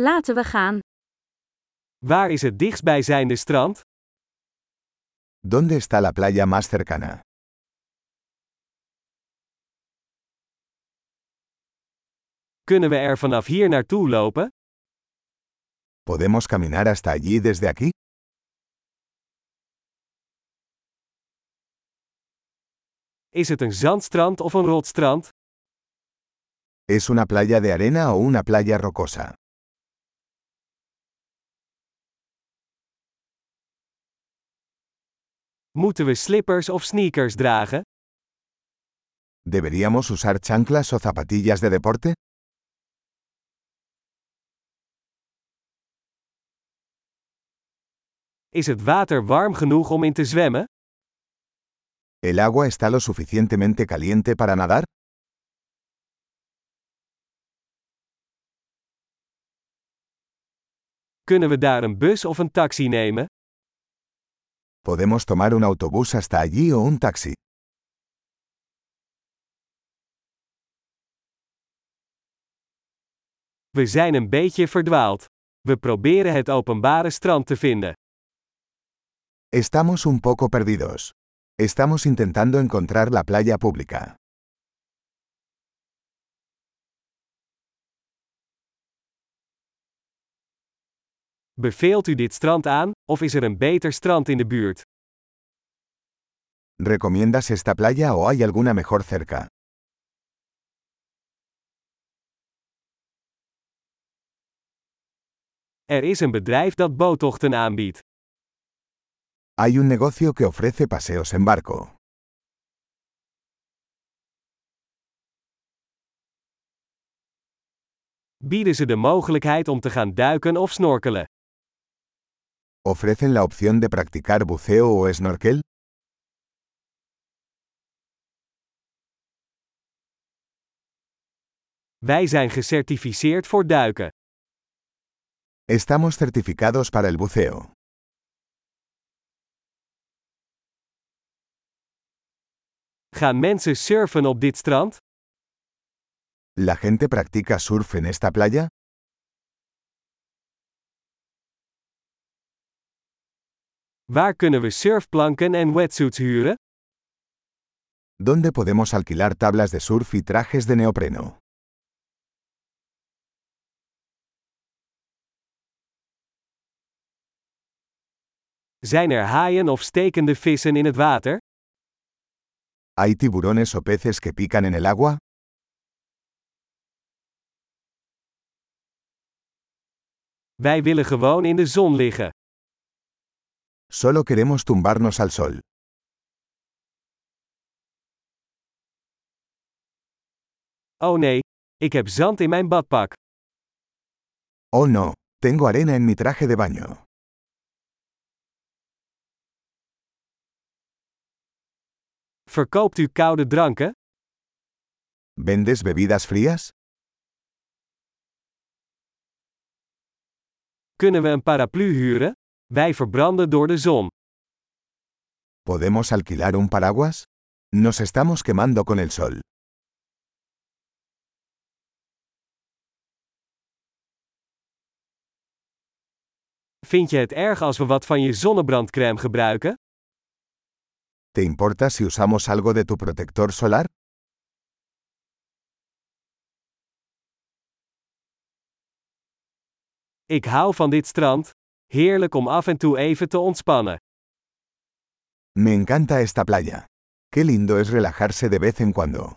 Laten we gaan. Waar is het dichtstbijzijnde strand? ¿Dónde está la playa más cercana? Kunnen we er vanaf hier naartoe lopen? ¿Podemos caminar hasta allí desde aquí? Is het een zandstrand of een rotstrand? ¿Es una playa de arena o una playa rocosa? Moeten we slippers of sneakers dragen? ¿Deberíamos usar chanclas o zapatillas de deporte? Is het water warm genoeg om in te zwemmen? ¿El agua está lo suficientemente caliente para nadar? Kunnen we daar een bus of een taxi nemen? ¿Podemos tomar un autobús hasta allí o un taxi? We zijn een beetje verdwaald. We proberen het openbare strand te vinden. Estamos un poco perdidos. Estamos intentando encontrar la playa pública. Beveelt u dit strand aan, of is er een beter strand in de buurt? ¿Recomiendas esta playa o hay alguna mejor cerca? Er is een bedrijf dat boottochten aanbiedt. Hay un negocio que ofrece paseos en barco. Bieden ze de mogelijkheid om te gaan duiken of snorkelen? ¿Ofrecen la opción de practicar buceo o snorkel? Wij zijn gecertificeerd voor duiken. Estamos certificados para el buceo. Gaan mensen surfen op dit strand? ¿La gente practica surf en esta playa? Waar kunnen we surfplanken en wetsuits huren? ¿Dónde podemos alquilar tablas de surf y trajes de neopreno? Zijn er haaien of stekende vissen in het water? ¿Hay tiburones o peces que pican en el agua? Wij willen gewoon in de zon liggen. Solo queremos tumbarnos al sol. Oh nee, ik heb zand in mijn badpak. Oh no, tengo arena en mi traje de baño. Verkoopt u koude dranken? ¿Vendes bebidas frías? Kunnen we een paraplu huren? Wij verbranden door de zon. ¿Podemos alquilar un paraguas? Nos estamos quemando con el sol. Vind je het erg als we wat van je zonnebrandcrème gebruiken? ¿Te importa si usamos algo de tu protector solar? Ik hou van dit strand. Heerlijk om af en toe even te ontspannen. Me encanta esta playa. Qué lindo es relajarse de vez en cuando.